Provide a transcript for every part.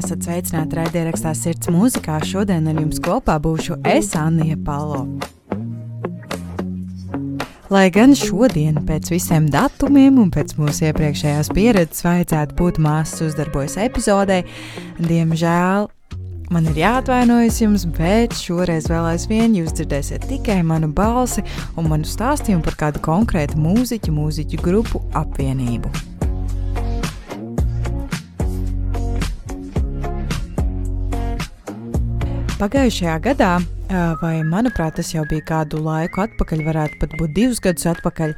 Esat sveicināti raidierakstā Sirds mūzikā. Šodien ar jums kopā būšu es, Anija Palo. Lai gan šodien, pēc visiem datumiem un pēc mūsu iepriekšējās pieredzes, vajadzētu būt māsas uzdarbojas epizodē, diemžēl man ir jāatvainojas jums, bet šoreiz vēl aizvien jūs dzirdēsiet tikai manu balsi un manu stāstījumu par kādu konkrētu mūziķu, mūziķu grupu apvienību. Pagājušajā gadā, vai manuprāt, tas jau bija kādu laiku atpakaļ, varētu pat būt divus gadus atpakaļ,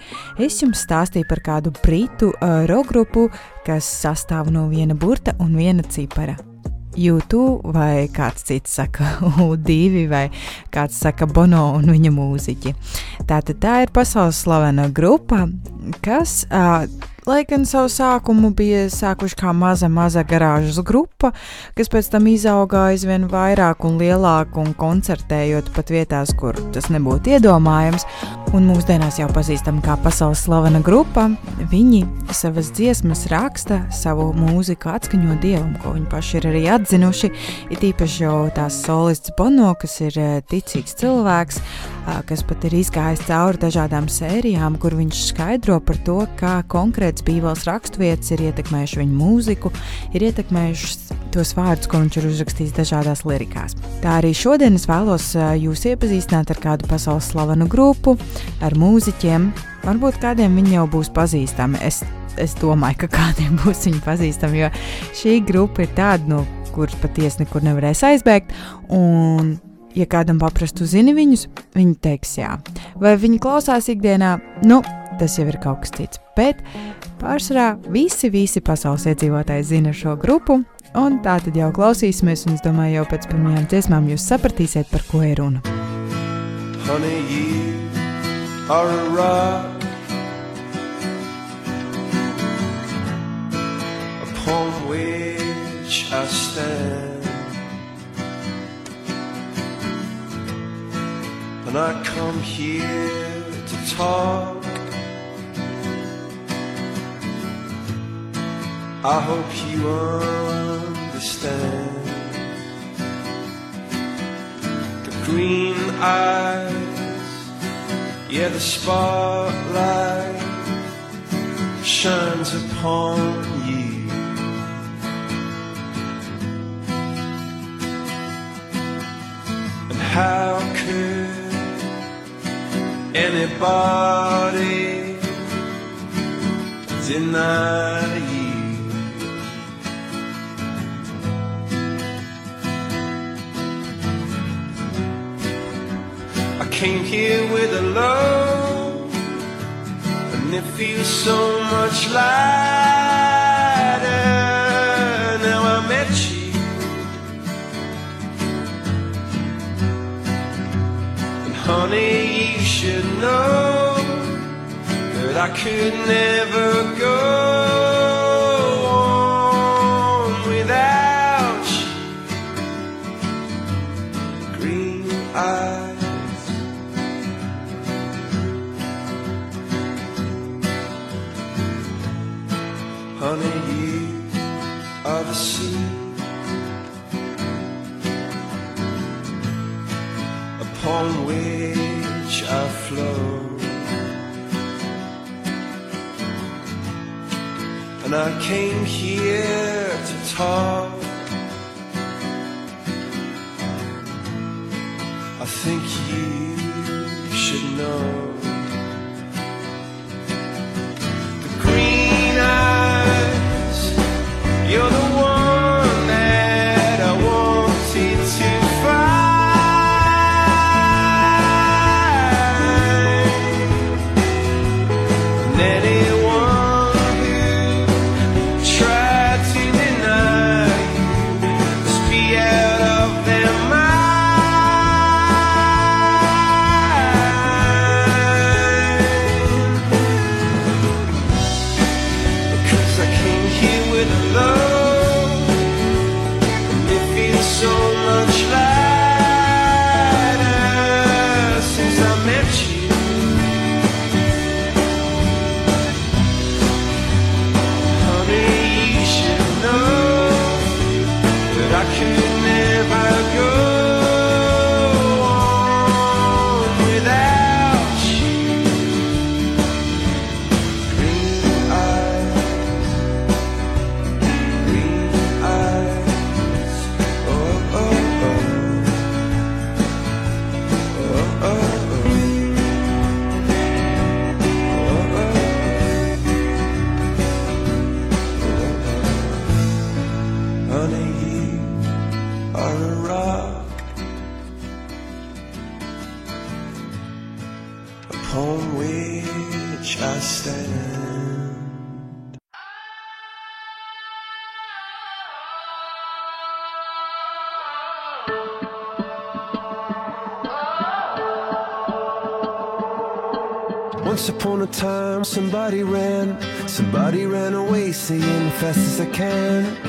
es jums stāstīju par kādu britu uh, rock grupu, kas sastāv no viena burta un viena cipara. YouTube vai kāds cits saka U2 vai kāds saka Bono un viņa mūziķi. Tātad tā ir pasaules slavena grupa, kas uh, Lai gan savu sākumu bija sākuši kā maza, maza garāžas grupa, kas pēc tam izauga aizvien vairāk un lielāk un koncertējot pat vietās, kur tas nebūtu iedomājams, un mūsdienās jau pazīstama kā pasaules slavena grupa, viņi savas dziesmas raksta, savu mūziku atskaņo dievam, ko viņi paši ir arī atzinuši. Ir īpaši jau tās solists Bono, kas ir eh, ticīgs cilvēks, kas pat ir izgājis cauri dažādām sērijām, kur viņš skaidro par to, kā konkrēti kāpēc Bībeles raksturvietas ir ietekmējušas viņa mūziku, ir ietekmējušas tos vārdus, ko viņš ir uzrakstījis dažādās lirikās. Tā arī šodien es vēlos jūs iepazīstināt ar kādu pasaules slavenu grupu, ar mūziķiem. Varbūt kādiem viņi jau būs pazīstami. Es, es domāju, ka kādiem būs viņi pazīstami, jo šī grupa ir tāda, no kuras patiesi nekur nevarēs aizbēgt. Un ja kādam paprastu zini viņus, viņi teiks jā. Vai viņi klausās ikdienā? Nu, tas jau ir kaut kas cits. Bet Pārsvarā visi, visi pasaules iedzīvotāji zina šo grupu, un tā tad jau klausīsimies, un es domāju, jau pēc pirmajām dziesmām jūs sapratīsiet, par ko ir runa. Honey, are a rock upon which I stand. And I come here to talk. I hope you understand. The green eyes, yeah, the spotlight shines upon you. And how could anybody deny you? Came here with a load, and it feels so much lighter now I met you. And honey, you should know that I could never go. And I came here to talk. I think you should know. as I can.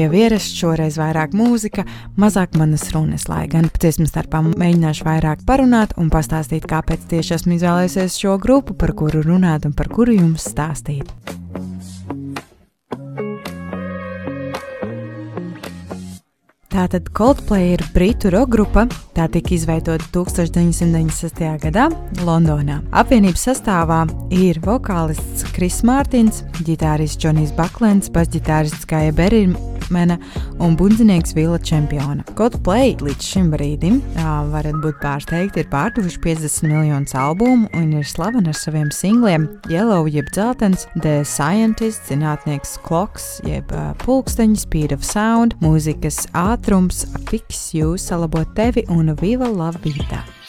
jau ierasts, šoreiz vairāk mūzika, mazāk manas runas, lai gan dziesmu starpā mēģināšu vairāk parunāt un pastāstīt, kāpēc tieši esmu izvēlējies šo grupu, par kuru runāt un par kuru jums stāstīt. Tātad Coldplay ir britu roka grupa. Tā tika izveidota 1996. gadā Londonā. Apvienības sastāvā ir vokālists Kris Mārtiņš, ģitārists Džonijs Baklens, basģitārists Kaja Berimena un bundzinieks Vila Čempiona. Coldplay līdz šim brīdim, varat būt pārsteigti, ir pārdevuši 50 miljonus albumu un ir slaveni ar saviem singliem Yellow, jeb dzeltens, The Scientist, zinātnieks Clocks, jeb uh, pulksteņa, Speed of Sound, mūzikas ātrums ātrums, fiks jūs, salabo tevi un viva labvītā!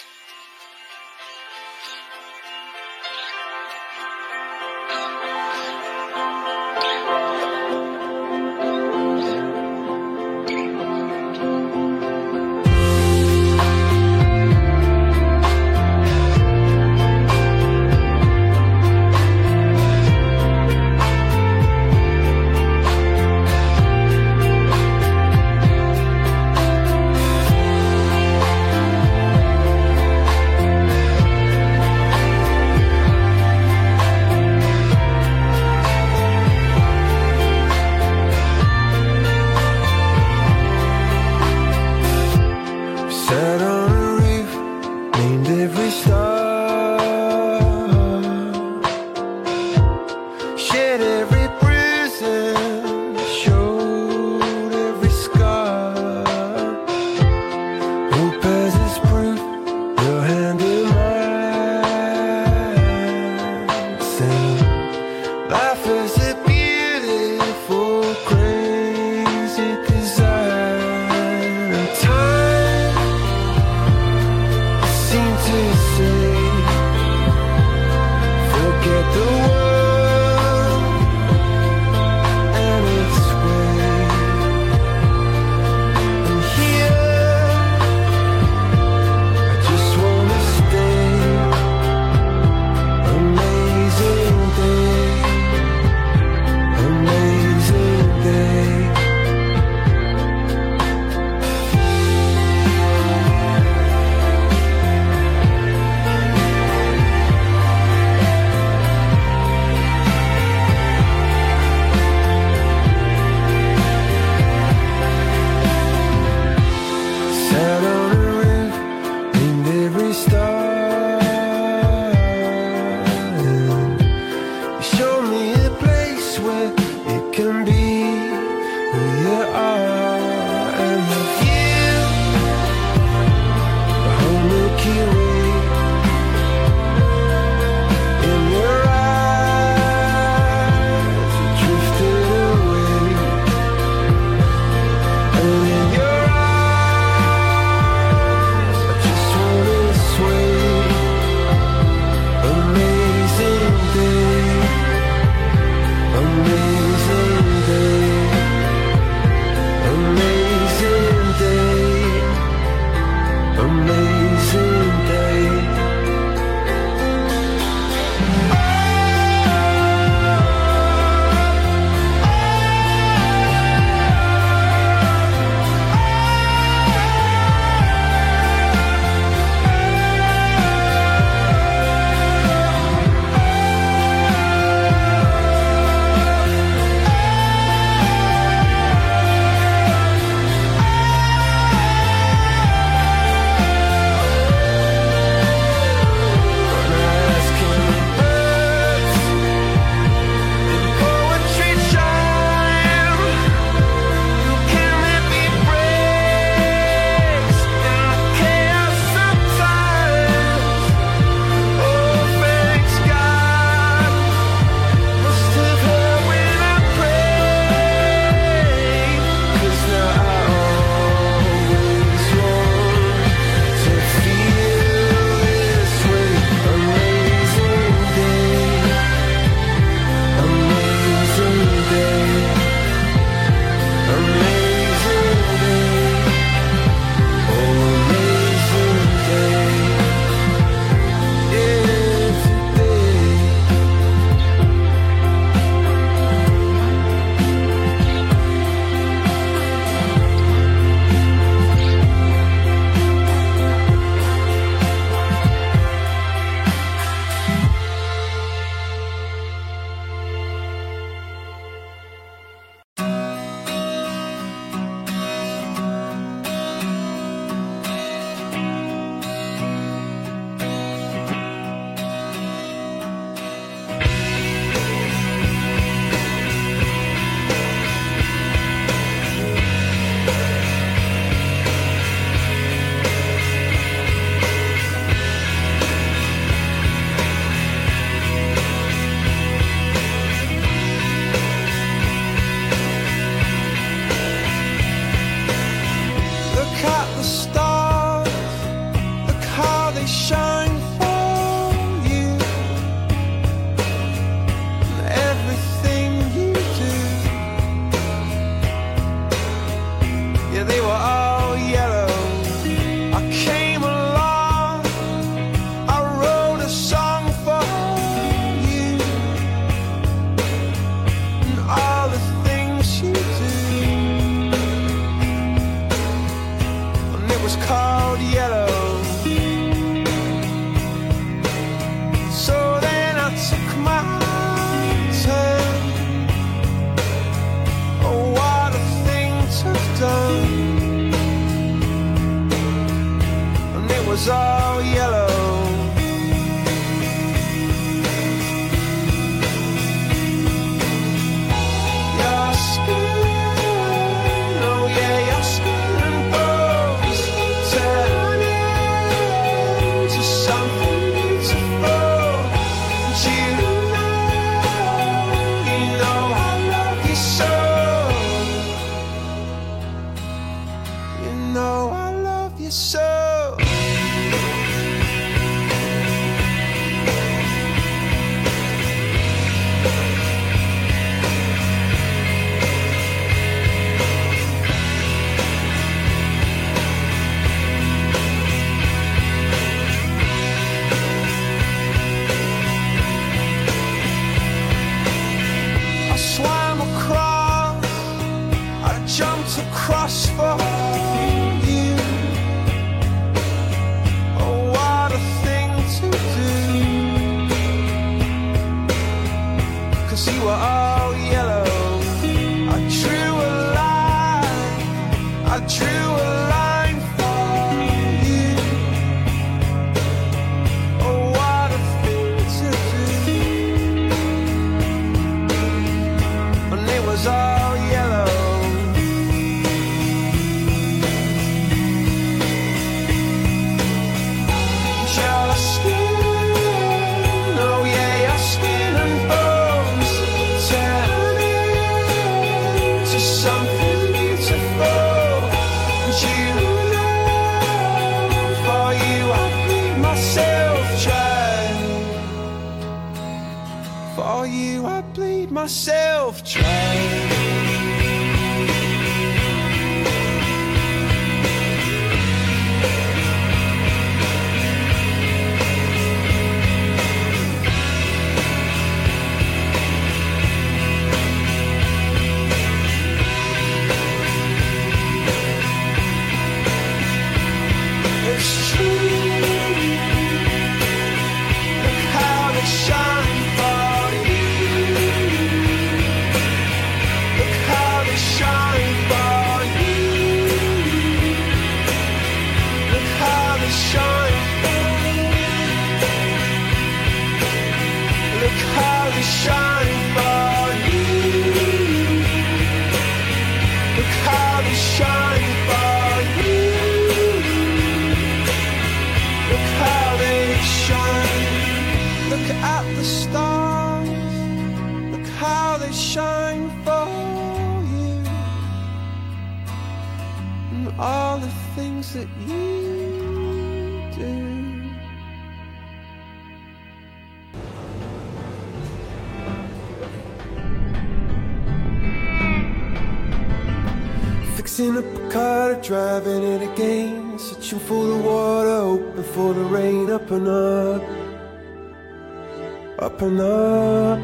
up and up.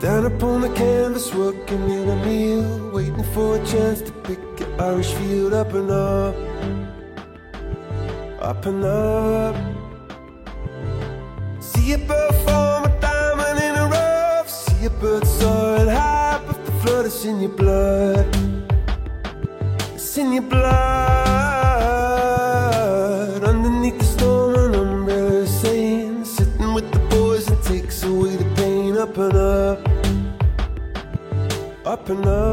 Down upon the canvas, working in a meal, waiting for a chance to pick your Irish field up and up. Up and up. See a bird form a diamond in a rough. See a bird soaring high, but the flood is in your blood. It's in your blood. open up.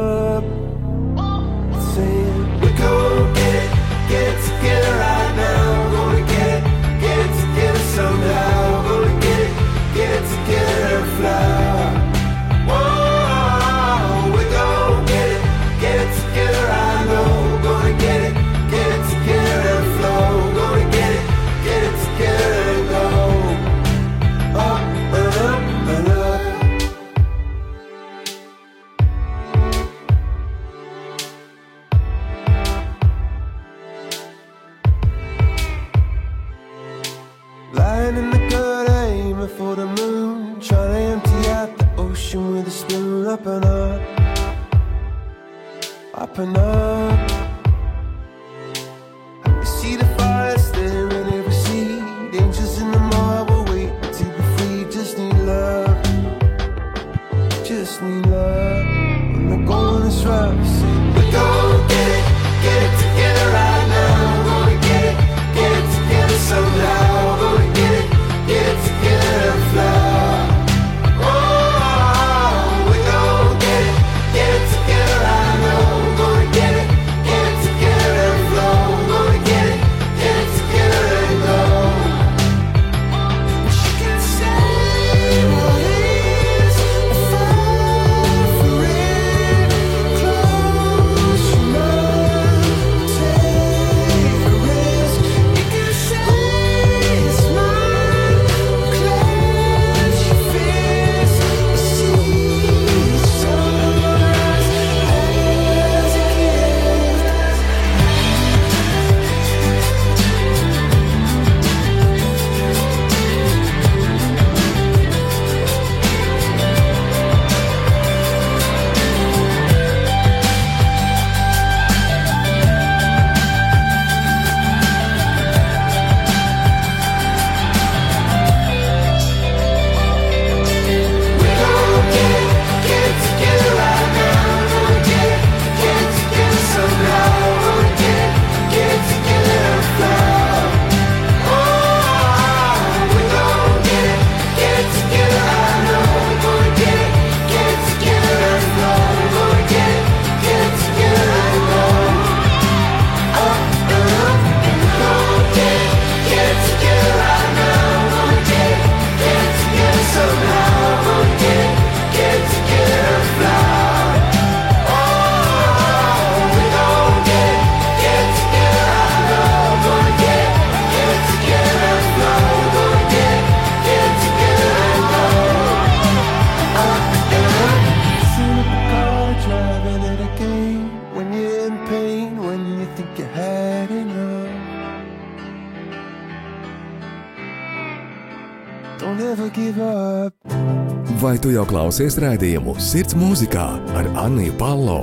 Vai tu jau klausies raidījumu Sirds mūzikā ar Anniju Palo?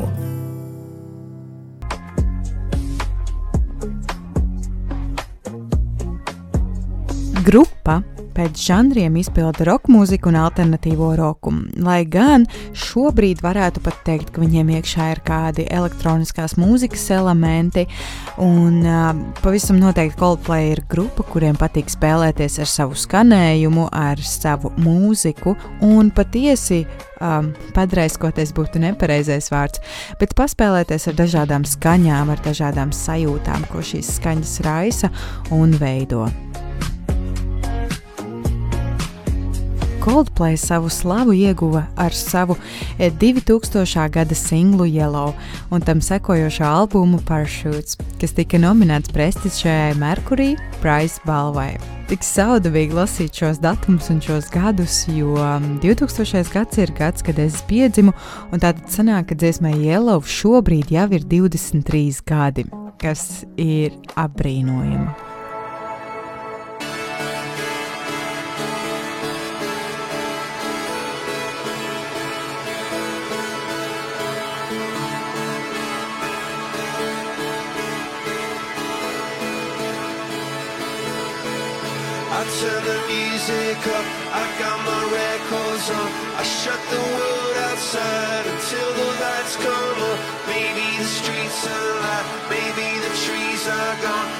Grupa pēc žanriem izpilda roka mūziku un alternatīvo roku. Lai gan šobrīd varētu pat teikt, ka viņiem iekšā ir kādi elektroniskās mūzikas elementi, un uh, pavisam noteikti Coldplay ir grupa, kuriem patīk spēlēties ar savu skanējumu, ar savu mūziku, un patiesi um, padraiskoties būtu nepareizais vārds, bet paspēlēties ar dažādām skaņām, ar dažādām sajūtām, ko šīs skaņas raisa un veido. Coldplay savu slavu ieguva ar savu eh, 2000. gada singlu Yellow un tam sekojošo albumu Parachutes, kas tika nominēts prestižajai Mercury Prize balvai. Tik saudabīgi lasīt šos datumus un šos gadus, jo mm, 2000. gads ir gads, kad es piedzimu, un tātad sanāk, ka dziesmai Yellow šobrīd jau ir 23 gadi, kas ir apbrīnojami. Music up, I got my records on. I shut the world outside until the lights come on. Maybe the streets are alive, maybe the trees are gone.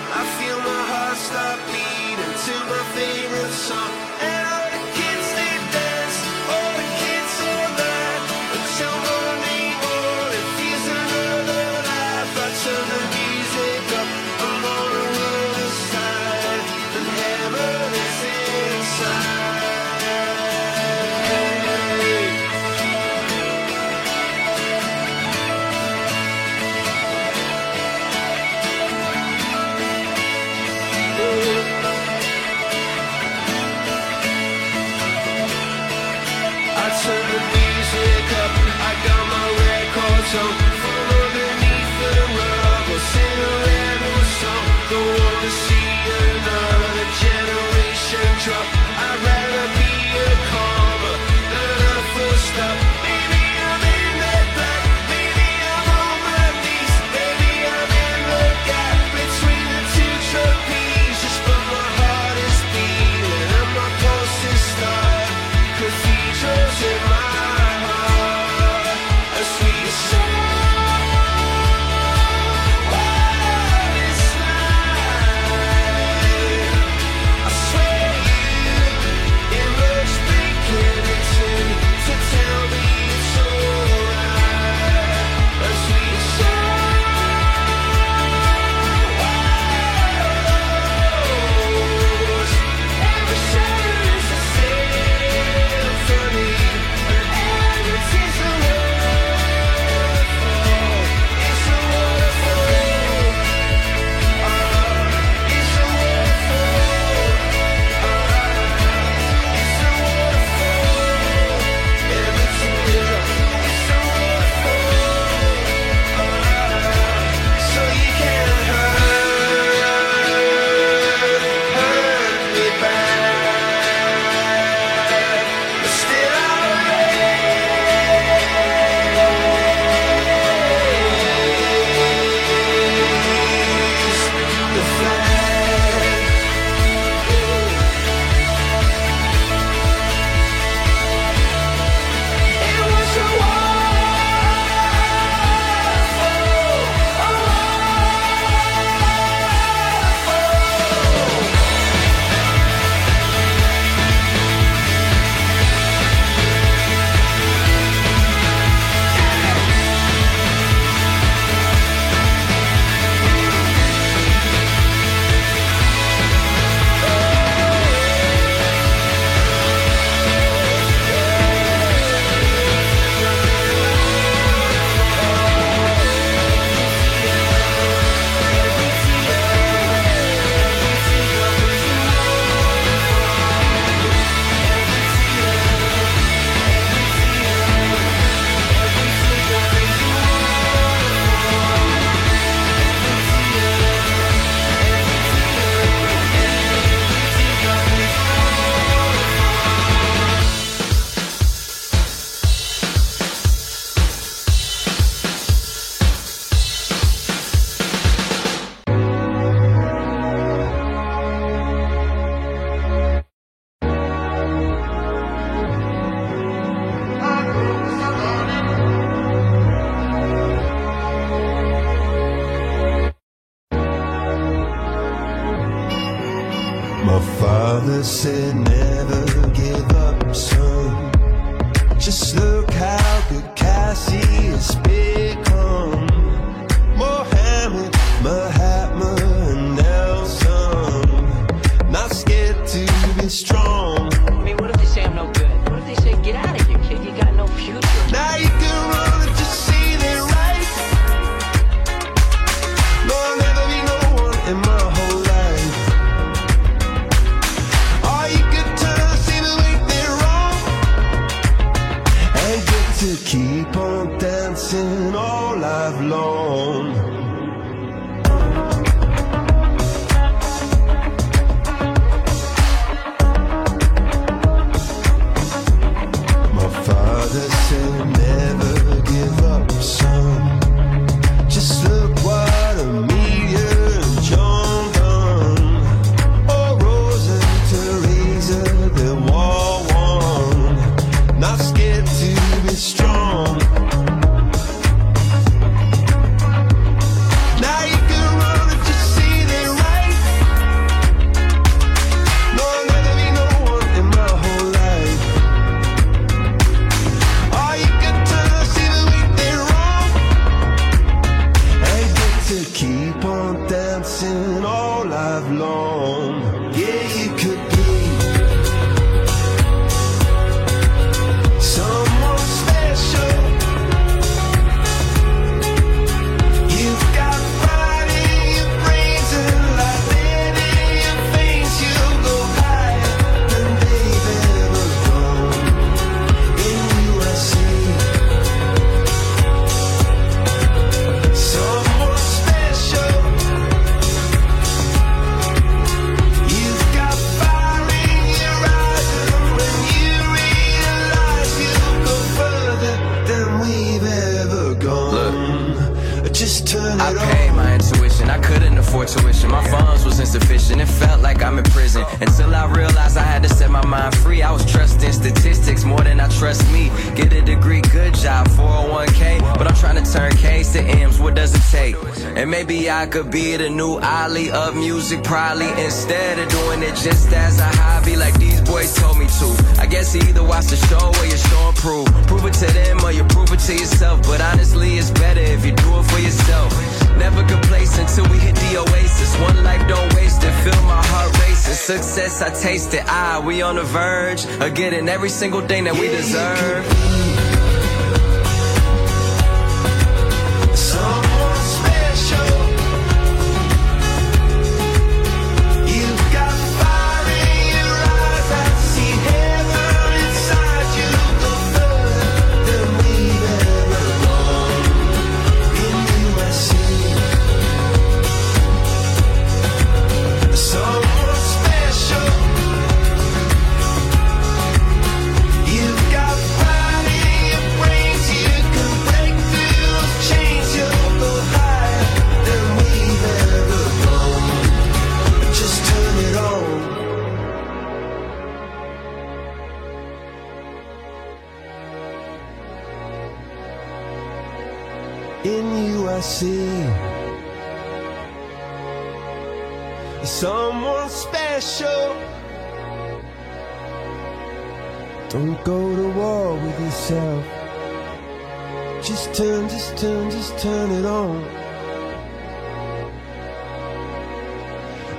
music probably instead of doing it just as a hobby like these boys told me to. I guess you either watch the show or you show and prove. Prove it to them or you prove it to yourself. But honestly, it's better if you do it for yourself. Never complacent until we hit the oasis. One life don't waste it. Feel my heart racing. Success, I taste it. Ah, we on the verge of getting every single thing that we deserve.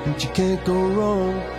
but you can't go wrong.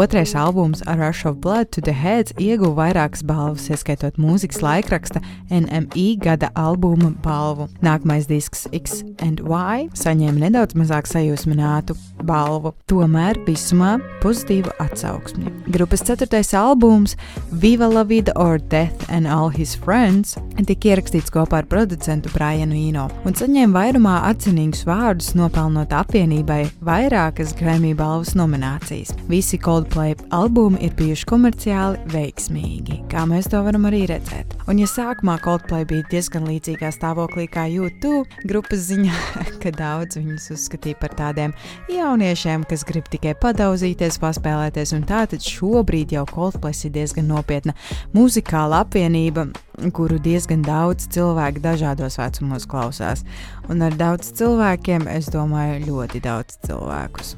Otrais albums A Rush of Blood to the Heads ieguva vairākas balvas, ieskaitot mūzikas laikraksta NME gada albuma balvu. Nākamais disks X and Y saņēma nedaudz mazāk sajūsminātu balvu, tomēr visumā pozitīvu atsauksmi. Grupas ceturtais albums Viva la vida or Death and All His Friends tika ierakstīts kopā ar producentu Brianu Ino un saņēma vairumā atzinīgus vārdus, nopelnot apvienībai vairākas Grammy balvas nominācijas. Visi Cold Coldplay albumi ir bijuši komerciāli veiksmīgi, kā mēs to varam arī redzēt. Un, ja sākumā Coldplay bija diezgan līdzīgā stāvoklī kā YouTube, grupas ziņā, ka daudz viņus uzskatīja par tādiem jauniešiem, kas grib tikai padauzīties, paspēlēties, un tātad šobrīd jau Coldplay ir diezgan nopietna muzikāla apvienība, kuru diezgan daudz cilvēku dažādos vecumos klausās. Un ar daudz cilvēkiem es domāju ļoti daudz cilvēkus.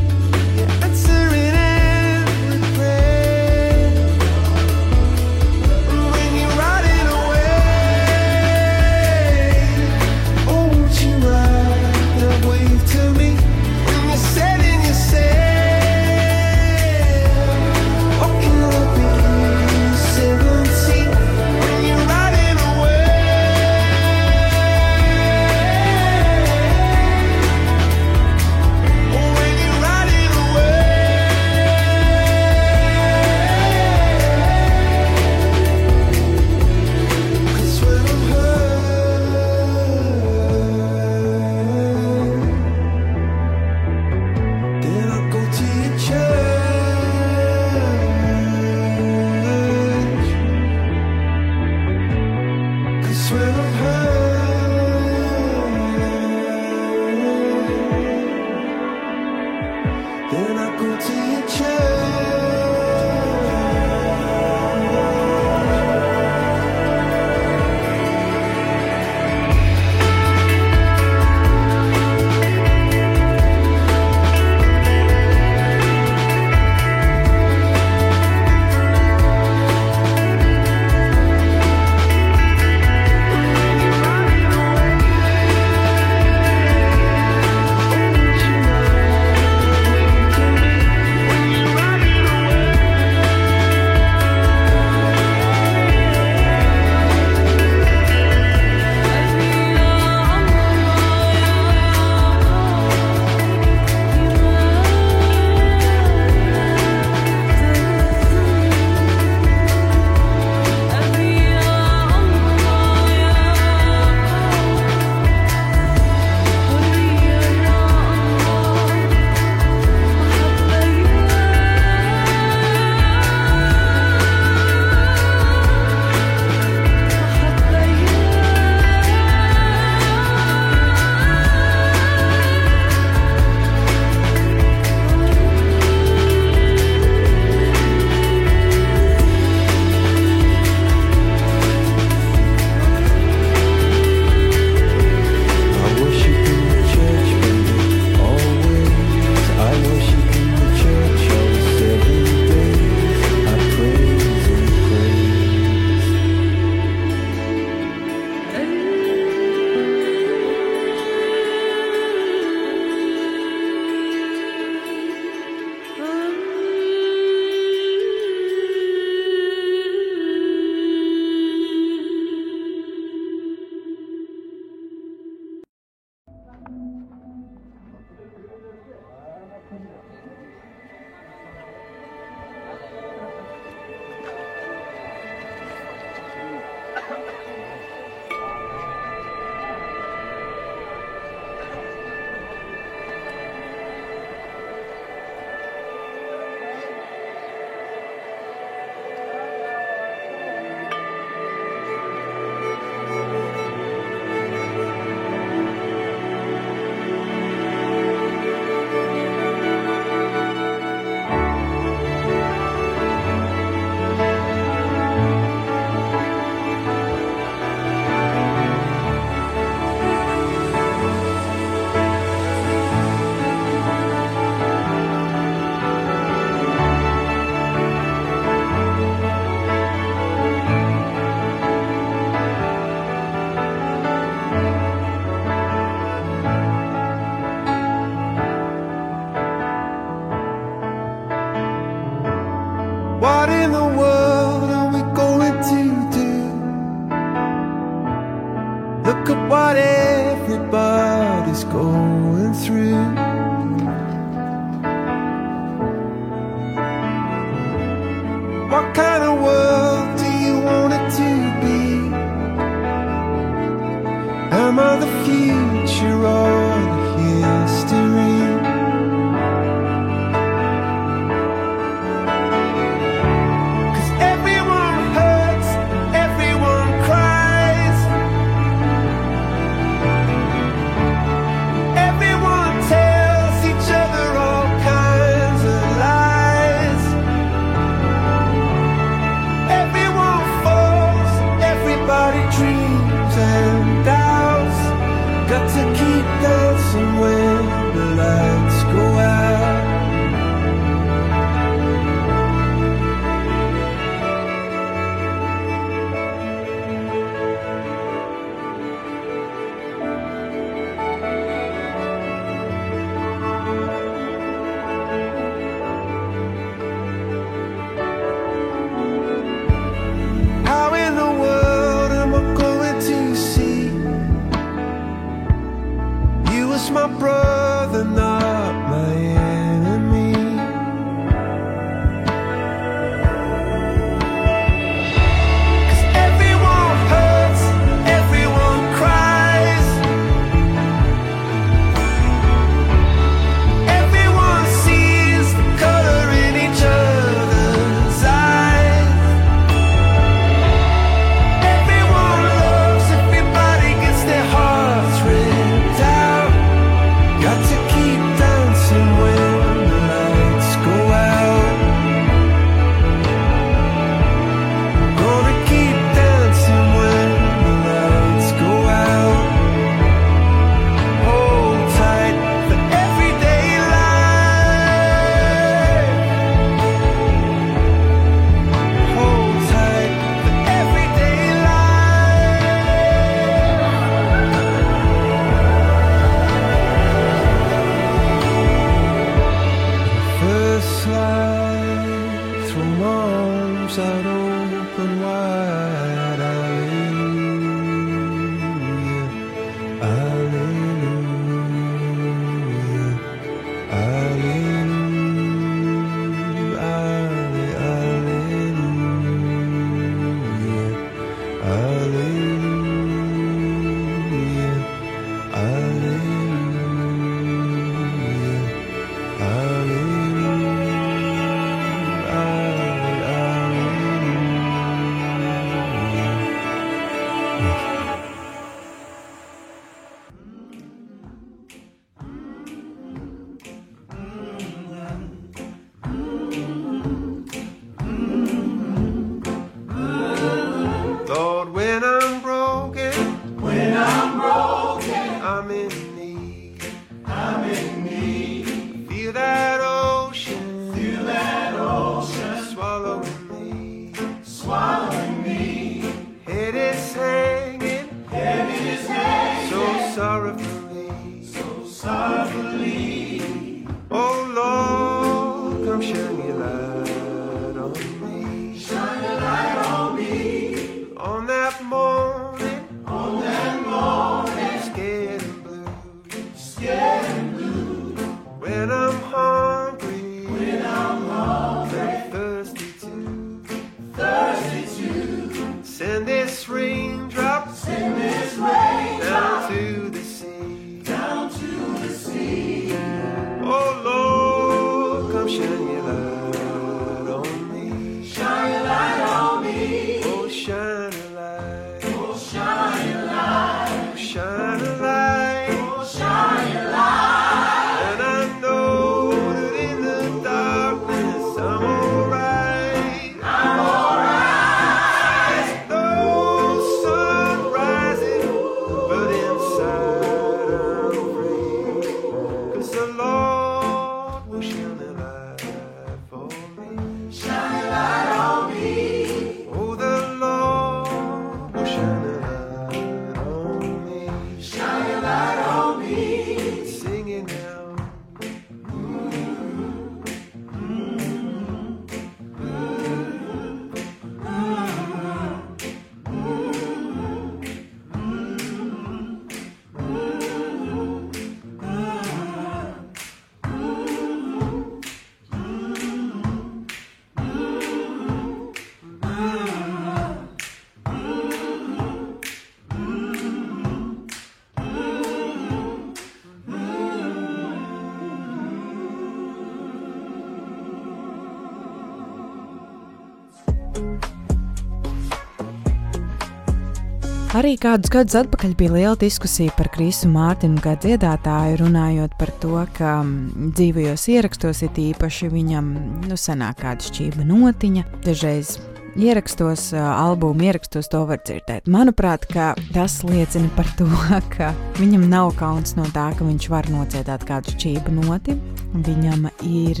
Arī kādus gadus atpakaļ bija liela diskusija par Krisu Mārtiņu kā dziedātāju, runājot par to, ka mm, dzīvajos ierakstos ir īpaši viņam nu, senāk kāda šķība notiņa, dažreiz ierakstos, albumu ierakstos to var dzirdēt. Manuprāt, tas liecina par to, ka viņam nav kauns no tā, ka viņš var nodziedāt kādu šķību noti. Viņam ir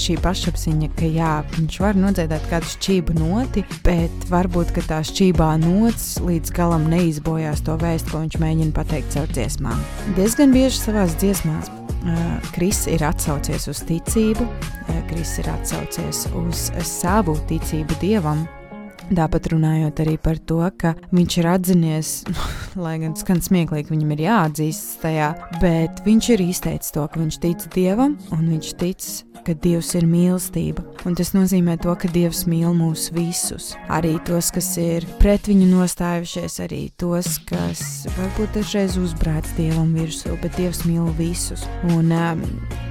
šī pašapziņa, ka jā, viņš var nodziedāt kādu šķību noti, bet varbūt tā šķībā nots līdz galam neizbojās to vēstu, ko viņš mēģina pateikt caur dziesmām. Diezgan bieži savās dziesmās Kris ir atsaucies uz ticību, Kris ir atsaucies uz savu ticību dievam. Tāpat runājot arī par to, ka viņš ir atzinies, lai gan skan smieklīgi, viņam ir jāatzīstas tajā, bet viņš ir izteicis to, ka viņš tic dievam un viņš tic, ka dievs ir mīlestība. Un tas nozīmē to, ka dievs mīl mūs visus. Arī tos, kas ir pret viņu nostājušies, arī tos, kas varbūt dažreiz uzbrēc dievam virsū, bet dievs mīl visus. Un um,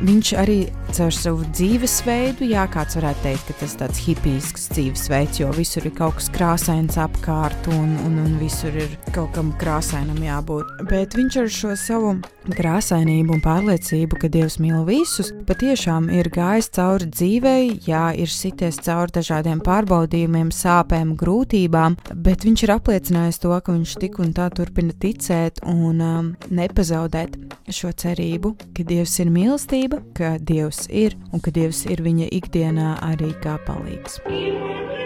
viņš arī caur savu dzīvesveidu, jā, kāds varētu teikt, ka tas ir tāds hipijsks dzīvesveids, jo visur ir kaut kas krāsains apkārt un, un, un visur ir kaut kam krāsainam jābūt. Bet viņš ar šo savu krāsainību un pārliecību, ka Dievs mīl visus, patiešām ir gājis cauri dzīvei, jā, ir sities cauri dažādiem pārbaudījumiem, sāpēm, grūtībām, bet viņš ir apliecinājis to, ka viņš tik un tā turpina ticēt un um, nepazaudēt šo cerību, ka Dievs ir mīlestība, ka Dievs ir un ka Dievs ir viņa ikdienā arī kā palīgs. I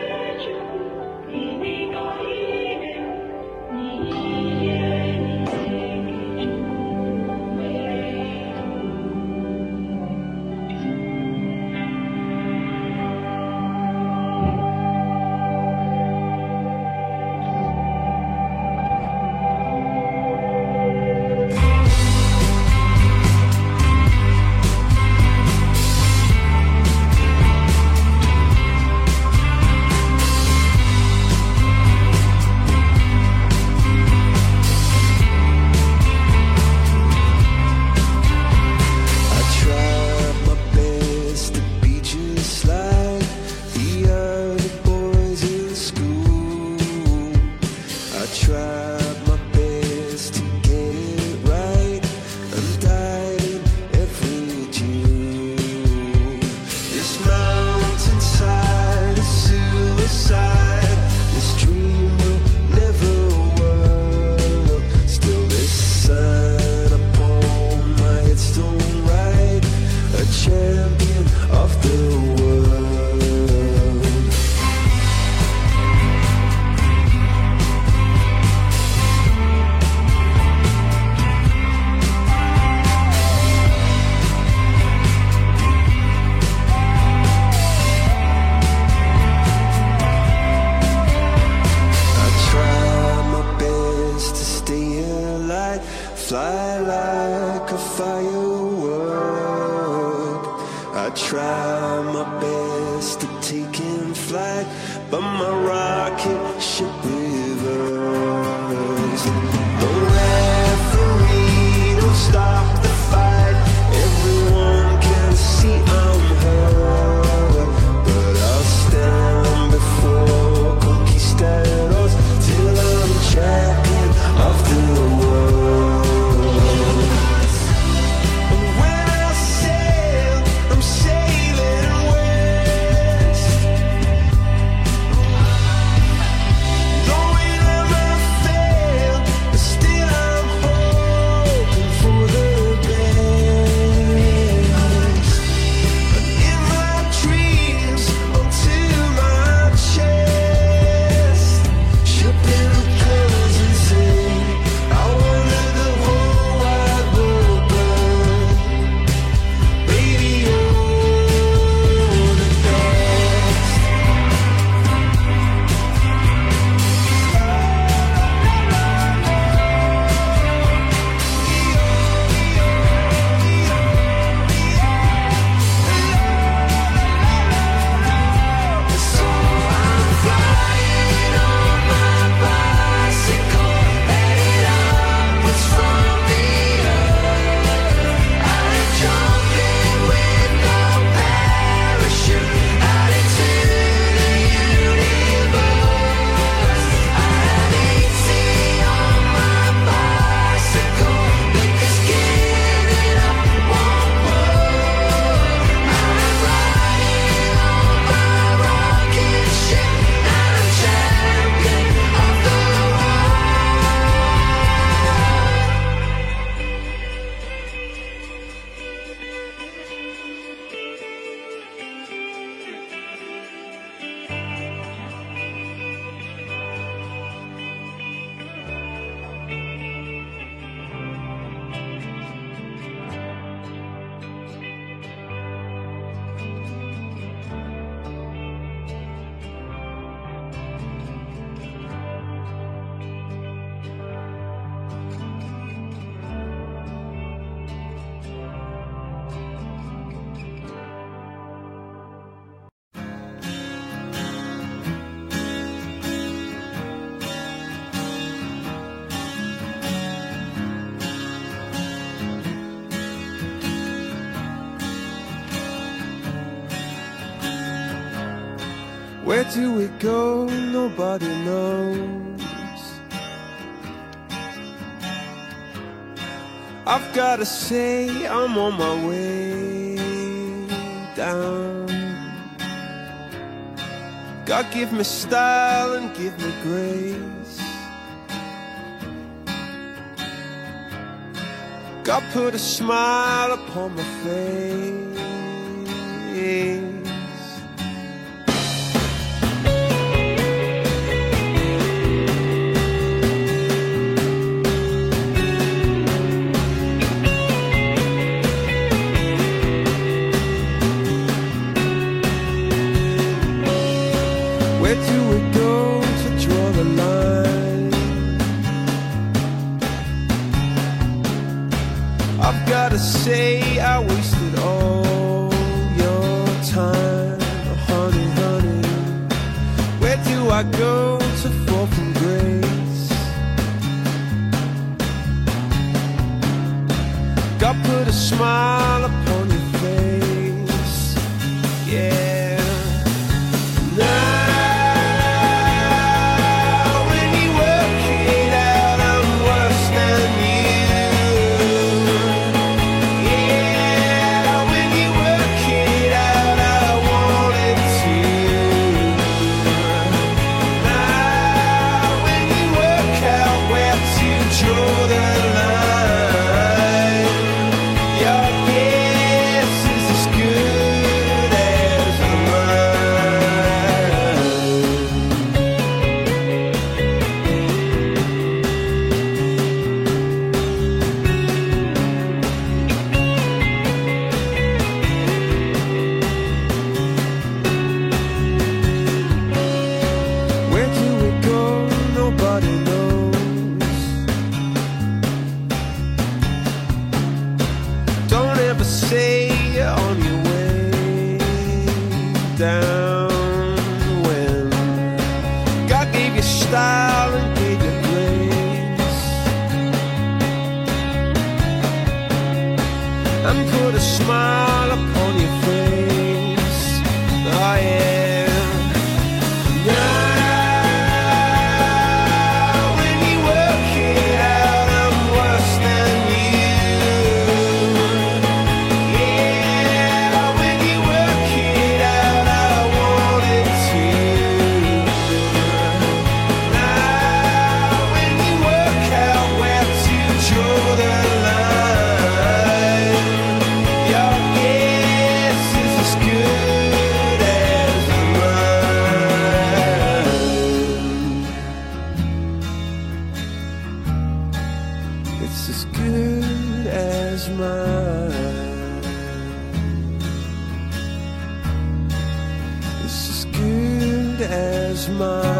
nobody knows. I've gotta say, I'm on my way down. God, give me style and give me grace. God, put a smile upon my face. just as good as mine. It's as good as mine.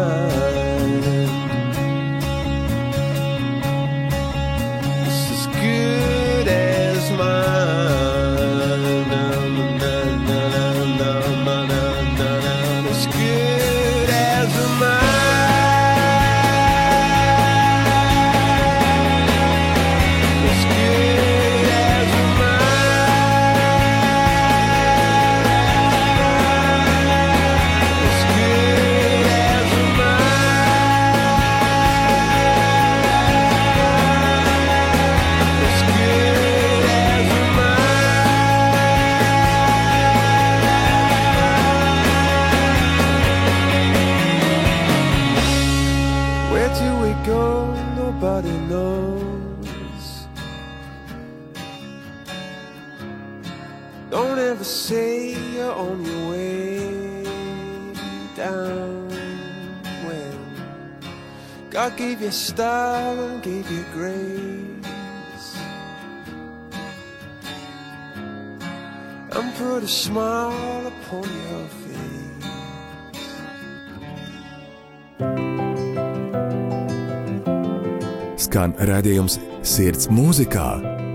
put a smile upon your face. Skan redzējums sirds mūzikā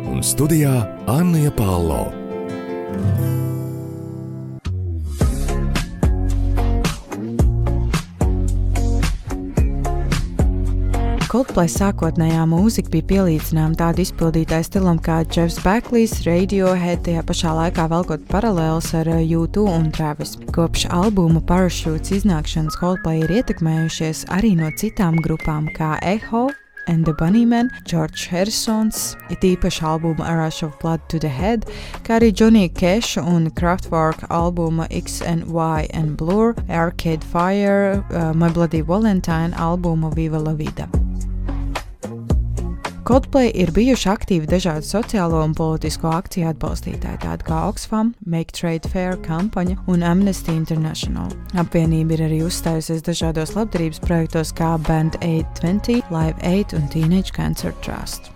un studijā Anna Pālo. Coldplay sākotnējā mūzika bija pielīdzināma tādu izpildītāju stilam kā Jeffs Becklijs, Radiohead, tajā pašā laikā velkot paralēlus ar eh, U2 un Travis. Kopš albuma Parachutes iznākšanas Coldplay ir ietekmējušies arī no citām grupām kā Echo, and the Bunnymen, George Harrisons, it īpaši albuma A Rush of Blood to the Head, kā arī Johnny Cash un Kraftwerk albuma X and Y and Blur, Arcade Fire, uh, My Bloody Valentine albuma Viva La Vida. Coldplay ir bijuši aktīvi dažādu sociālo un politisko akciju atbalstītāji, tādi kā Oxfam, Make Trade Fair kampaņa un Amnesty International. Apvienība ir arī uzstājusies dažādos labdarības projektos kā Band 820, Live 8 un Teenage Cancer Trust.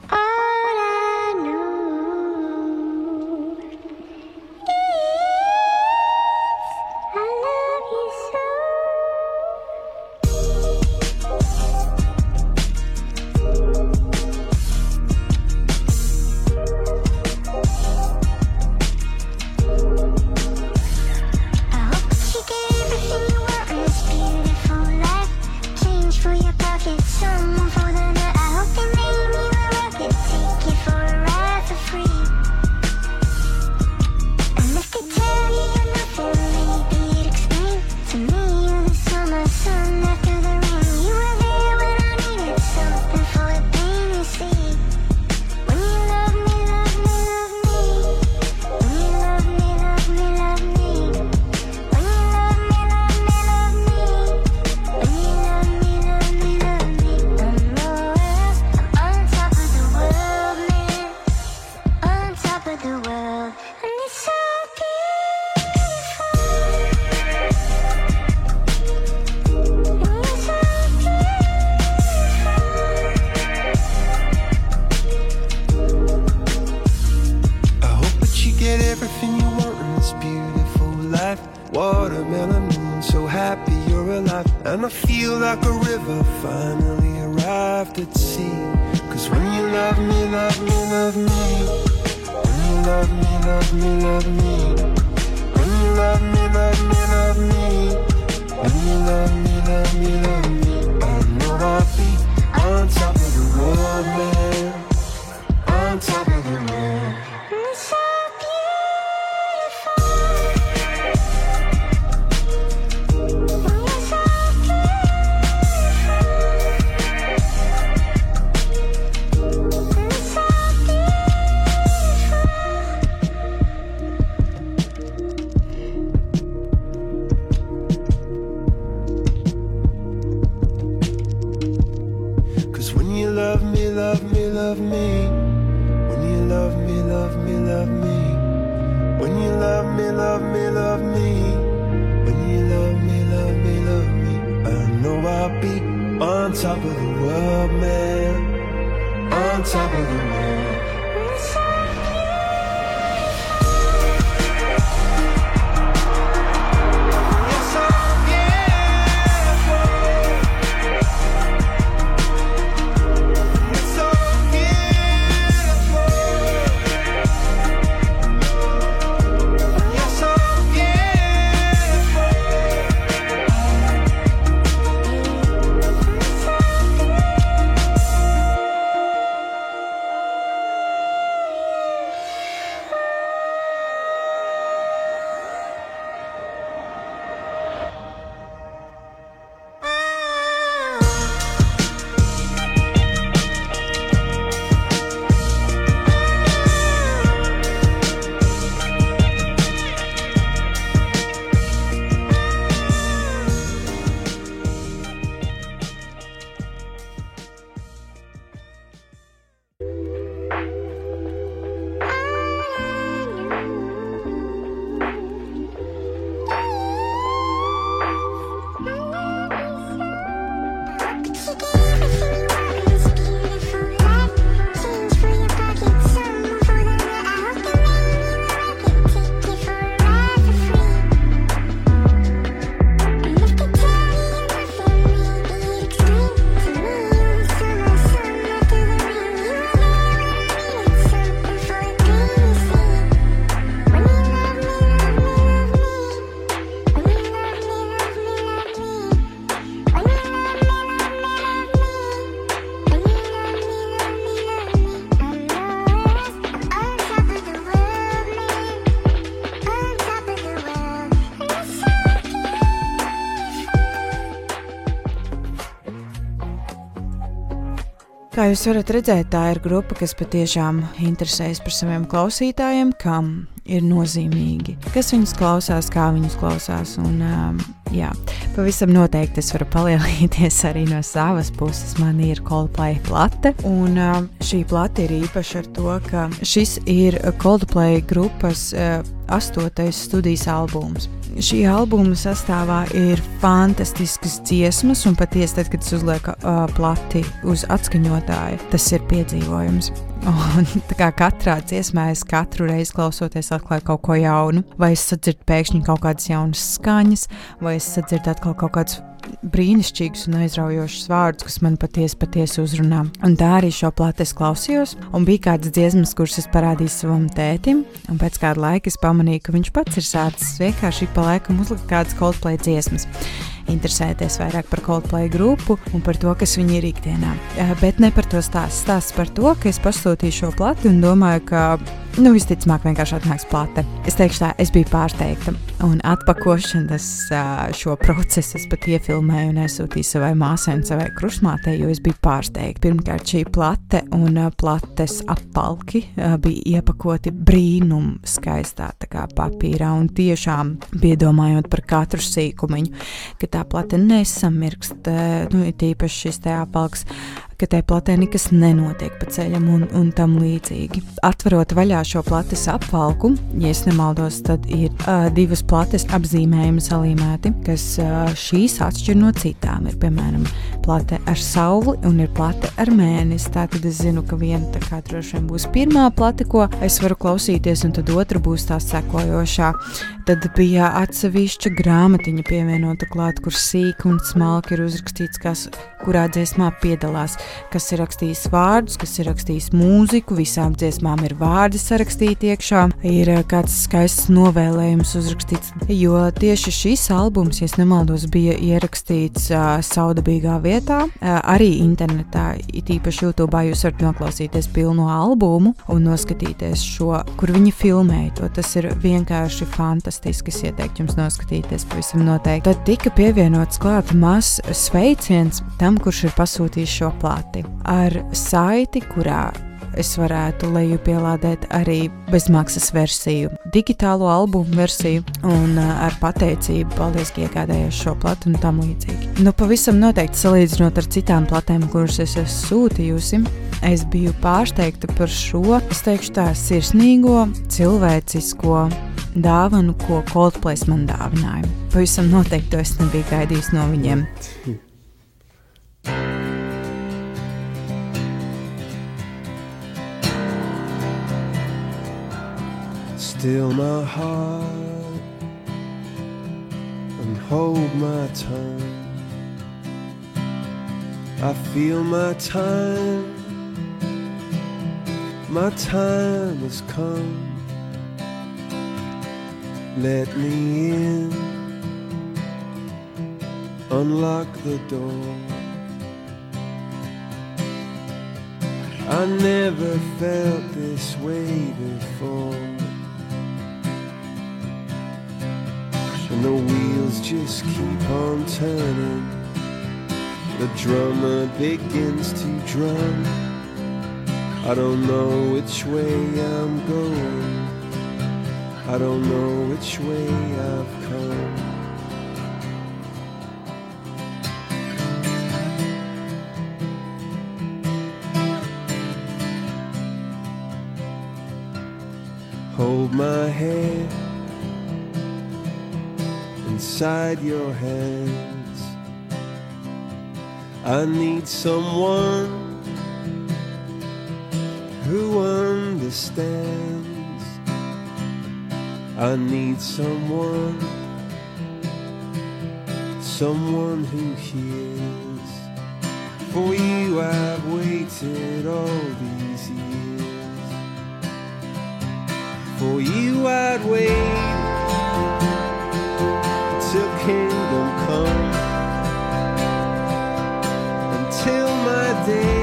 Kā jūs varat redzēt, tā ir grupa, kas patiešām interesējas par saviem klausītājiem, kam ir nozīmīgi, kas viņus klausās, kā viņus klausās. Un, um, jā, pavisam noteikti es varu palielīties arī no savas puses. Man ir Coldplay plate, un um, šī plate ir īpaša ar to, ka šis ir Coldplay grupas uh, astotais studijas albums. Šī albuma sastāvā ir fantastiskas dziesmas, un patiesi, tad, kad es uzlieku uh, plati uz atskaņotāju, tas ir piedzīvojums. Un, kā katrā dziesmā es katru reizi klausoties, atklāju kaut ko jaunu, vai es sadzirdu pēkšņi kaut kādas jaunas skaņas, vai es sadzirdu atkal kaut kādus brīnišķīgus un aizraujošus vārdus, kas man patiesi, patiesi uzrunā. Un tā arī šo plati es klausījos, un bija kādas dziesmas, kuras es parādīju savam tētim, un pēc kāda laika es pamanīju, ka viņš pats ir sācis vienkārši pa laikam uzlikt kādas Coldplay dziesmas interesēties vairāk par Coldplay grupu un par to, kas viņi ir ikdienā. Eh, Bet ne par to stāstu. Stāsts par to, ka es pasūtīju šo plati un domāju, ka nu, visticamāk vienkārši atnāks plate. Es teikšu tā, es biju pārsteigta. Un atpakošanas šo procesu es pat iefilmēju un aizsūtīju savai māsai un savai krustmātei, jo es biju pārsteigta. Pirmkārt, šī plate un plates apvalki ā, bija iepakoti brīnum skaistā papīrā un tiešām piedomājot par katru sīkumiņu, ka tā plate nesamirkst, nu, ir tīpaši šis te apvalks ka tai platē nekas nenotiek pa ceļam un, un tam līdzīgi. Atverot vaļā šo plates apvalku, ja es nemaldos, tad ir uh, divas plates apzīmējumi salīmēti, kas uh, šīs atšķir no citām. Ir piemēram plate ar sauli un ir plate ar mēnesi. Tātad es zinu, ka viena tā kā droši vien būs pirmā plate, ko es varu klausīties, un tad otra būs tā sekojošā. Tad bija atsevišķa grāmatiņa pievienota klāt, kur sīk un smalki ir uzrakstīts, kas kurā dziesmā piedalās, kas ir rakstījis vārdus, kas ir rakstījis mūziku, visām dziesmām ir vārdi sarakstīti iekšā, ir eh, kāds skaists novēlējums uzrakstīts, jo tieši šis albums, ja nemaldos, bija ierakstīts uh, saudabīgā vietā, uh, arī internetā, it īpaši YouTube, jūs varat noklausīties pilno albumu un noskatīties šo, kur viņi filmēja to. Tas ir vienkārši fantastiski. Es ieteiktu jums noskatīties pavisam noteikti. Tad tika pievienots klāt mazs sveiciens tam, kurš ir pasūtījis šo plāti ar saiti, kurā es varētu lejupielādēt arī bezmaksas versiju, digitālo albumu versiju un uh, ar pateicību, paldies, ka iegādājos šo platu un tam līdzīgi. Nu, pavisam noteikti salīdzinot ar citām platēm, kuras es esmu sūtījusi, es biju pārsteigta par šo, es teikšu tā, sirsnīgo, cilvēcisko dāvanu, ko Coldplay man dāvināja. Pavisam noteikti to es nebiju gaidījis no viņiem. Still my heart and hold my tongue. I feel my time, my time has come. Let me in, unlock the door. I never felt this way before. And the wheels just keep on turning. The drummer begins to drum. I don't know which way I'm going. I don't know which way I've come. Hold my hand inside your hands. I need someone who understands. I need someone, someone who hears. For you, I've waited all these years. For you, I'd wait till kingdom come until my day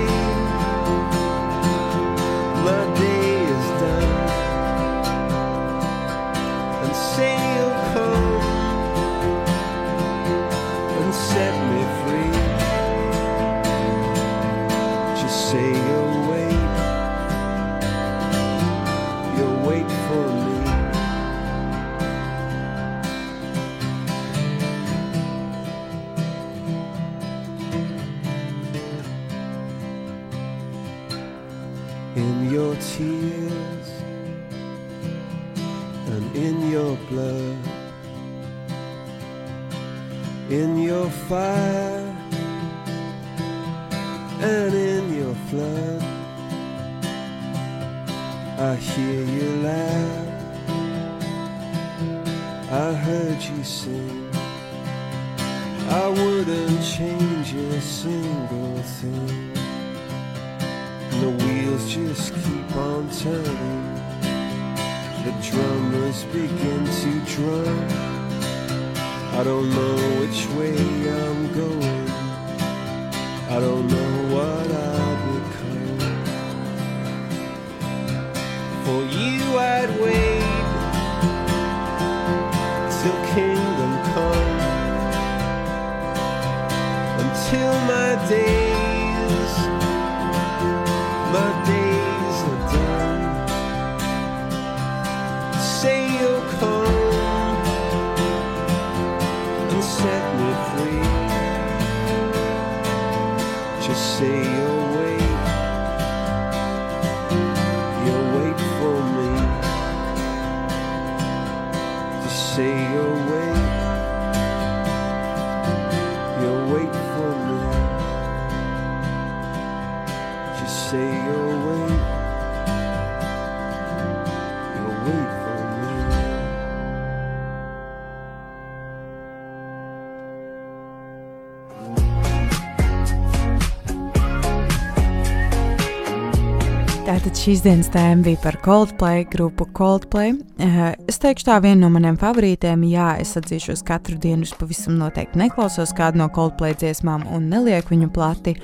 Tātad šīs dienas tēma bija par Coldplay, grupu Coldplay. Eh, Es teikšu, tā viena no maniem favorītiem. Jā, es atzīšos, katru dienu es pavisam noteikti neklausos kādu no Coldplay dziesmām un nelieku viņu plati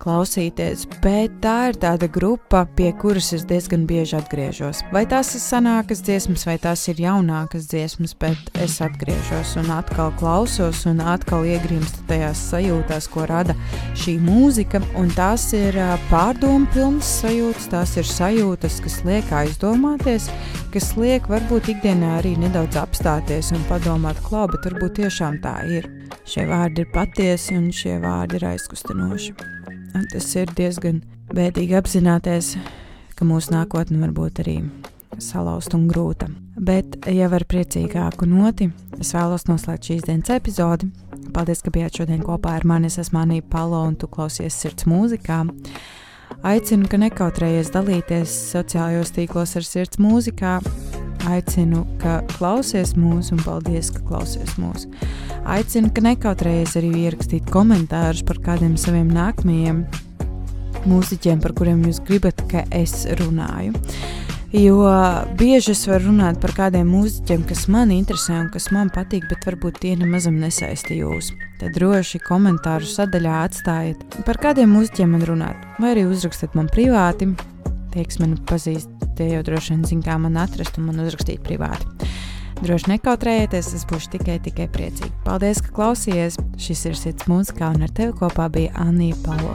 klausīties, bet tā ir tāda grupa, pie kuras es diezgan bieži atgriežos. Vai tās ir senākas dziesmas, vai tās ir jaunākas dziesmas, bet es atgriežos un atkal klausos un atkal iegrimstu tajās sajūtās, ko rada šī mūzika. Un tās ir ā, pārdomu pilnas sajūtas, tās ir sajūtas, kas liek aizdomāties, kas liek varbūt ikdienā arī nedaudz apstāties un padomāt, klau, bet varbūt tiešām tā ir. Šie vārdi ir patiesi un šie vārdi ir aizkustinoši. Un tas ir diezgan bēdīgi apzināties, ka mūsu nākotne var būt arī salauzt un grūta. Bet, ja var priecīgāku noti, es vēlos noslēgt šīs dienas epizodi. Paldies, ka bijāt šodien kopā ar mani. Es esmu Anīna Palo un tu klausies sirds mūzikā. Aicinu, ka nekautrējies dalīties sociālajos tīklos ar sirds mūzikā. Aicinu, ka klausies mūsu un paldies, ka klausies mūsu. Aicinu, ka nekautrējies arī ierakstīt komentārus par kādiem saviem nākamajiem mūziķiem, par kuriem jūs gribat, ka es runāju. Jo bieži es varu runāt par kādiem mūziķiem, kas man interesē un kas man patīk, bet varbūt tie nemaz nesaista jūs. Tad droši komentāru sadaļā atstājiet, par kādiem mūziķiem man runāt, vai arī uzrakstiet man privāti. Tie, kas mani pazīst, tie jau droši vien zina, kā man atrast un man uzrakstīt privāti. Droši nekautrējieties, es būšu tikai, tikai priecīga. Paldies, ka klausījāties! Šis ir sirds mūzikā, un ar tevi kopā bija Anija Palo.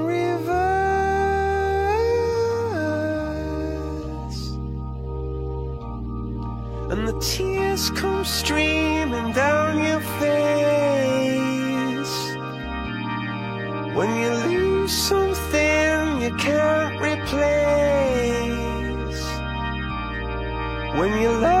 And the tears come streaming down your face. When you lose something you can't replace. When you love